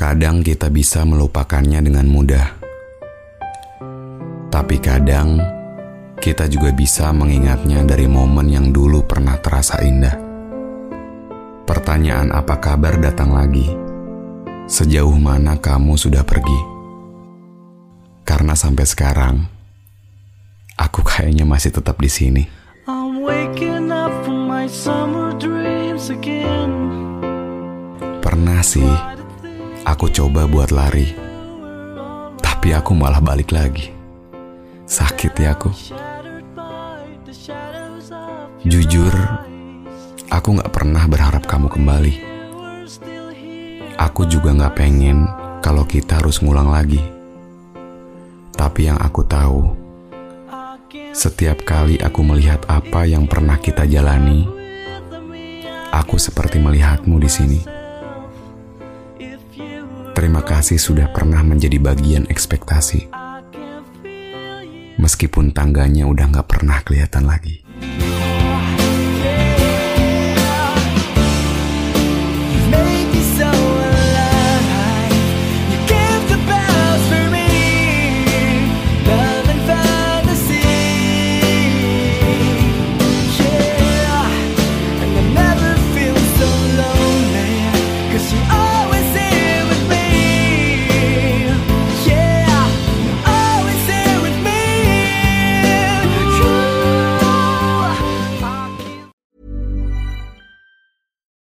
Kadang kita bisa melupakannya dengan mudah. Tapi kadang kita juga bisa mengingatnya dari momen yang dulu pernah terasa indah. Pertanyaan apa kabar datang lagi? Sejauh mana kamu sudah pergi? Karena sampai sekarang, aku kayaknya masih tetap di sini. I'm waking up from my summer dreams again. Pernah sih, aku coba buat lari. Tapi aku malah balik lagi. Sakit ya aku. Jujur, aku gak pernah berharap kamu kembali. Aku juga gak pengen kalau kita harus ngulang lagi. Tapi yang aku tahu, setiap kali aku melihat apa yang pernah kita jalani, aku seperti melihatmu di sini. Terima kasih sudah pernah menjadi bagian ekspektasi. Meskipun tangganya udah gak pernah kelihatan lagi.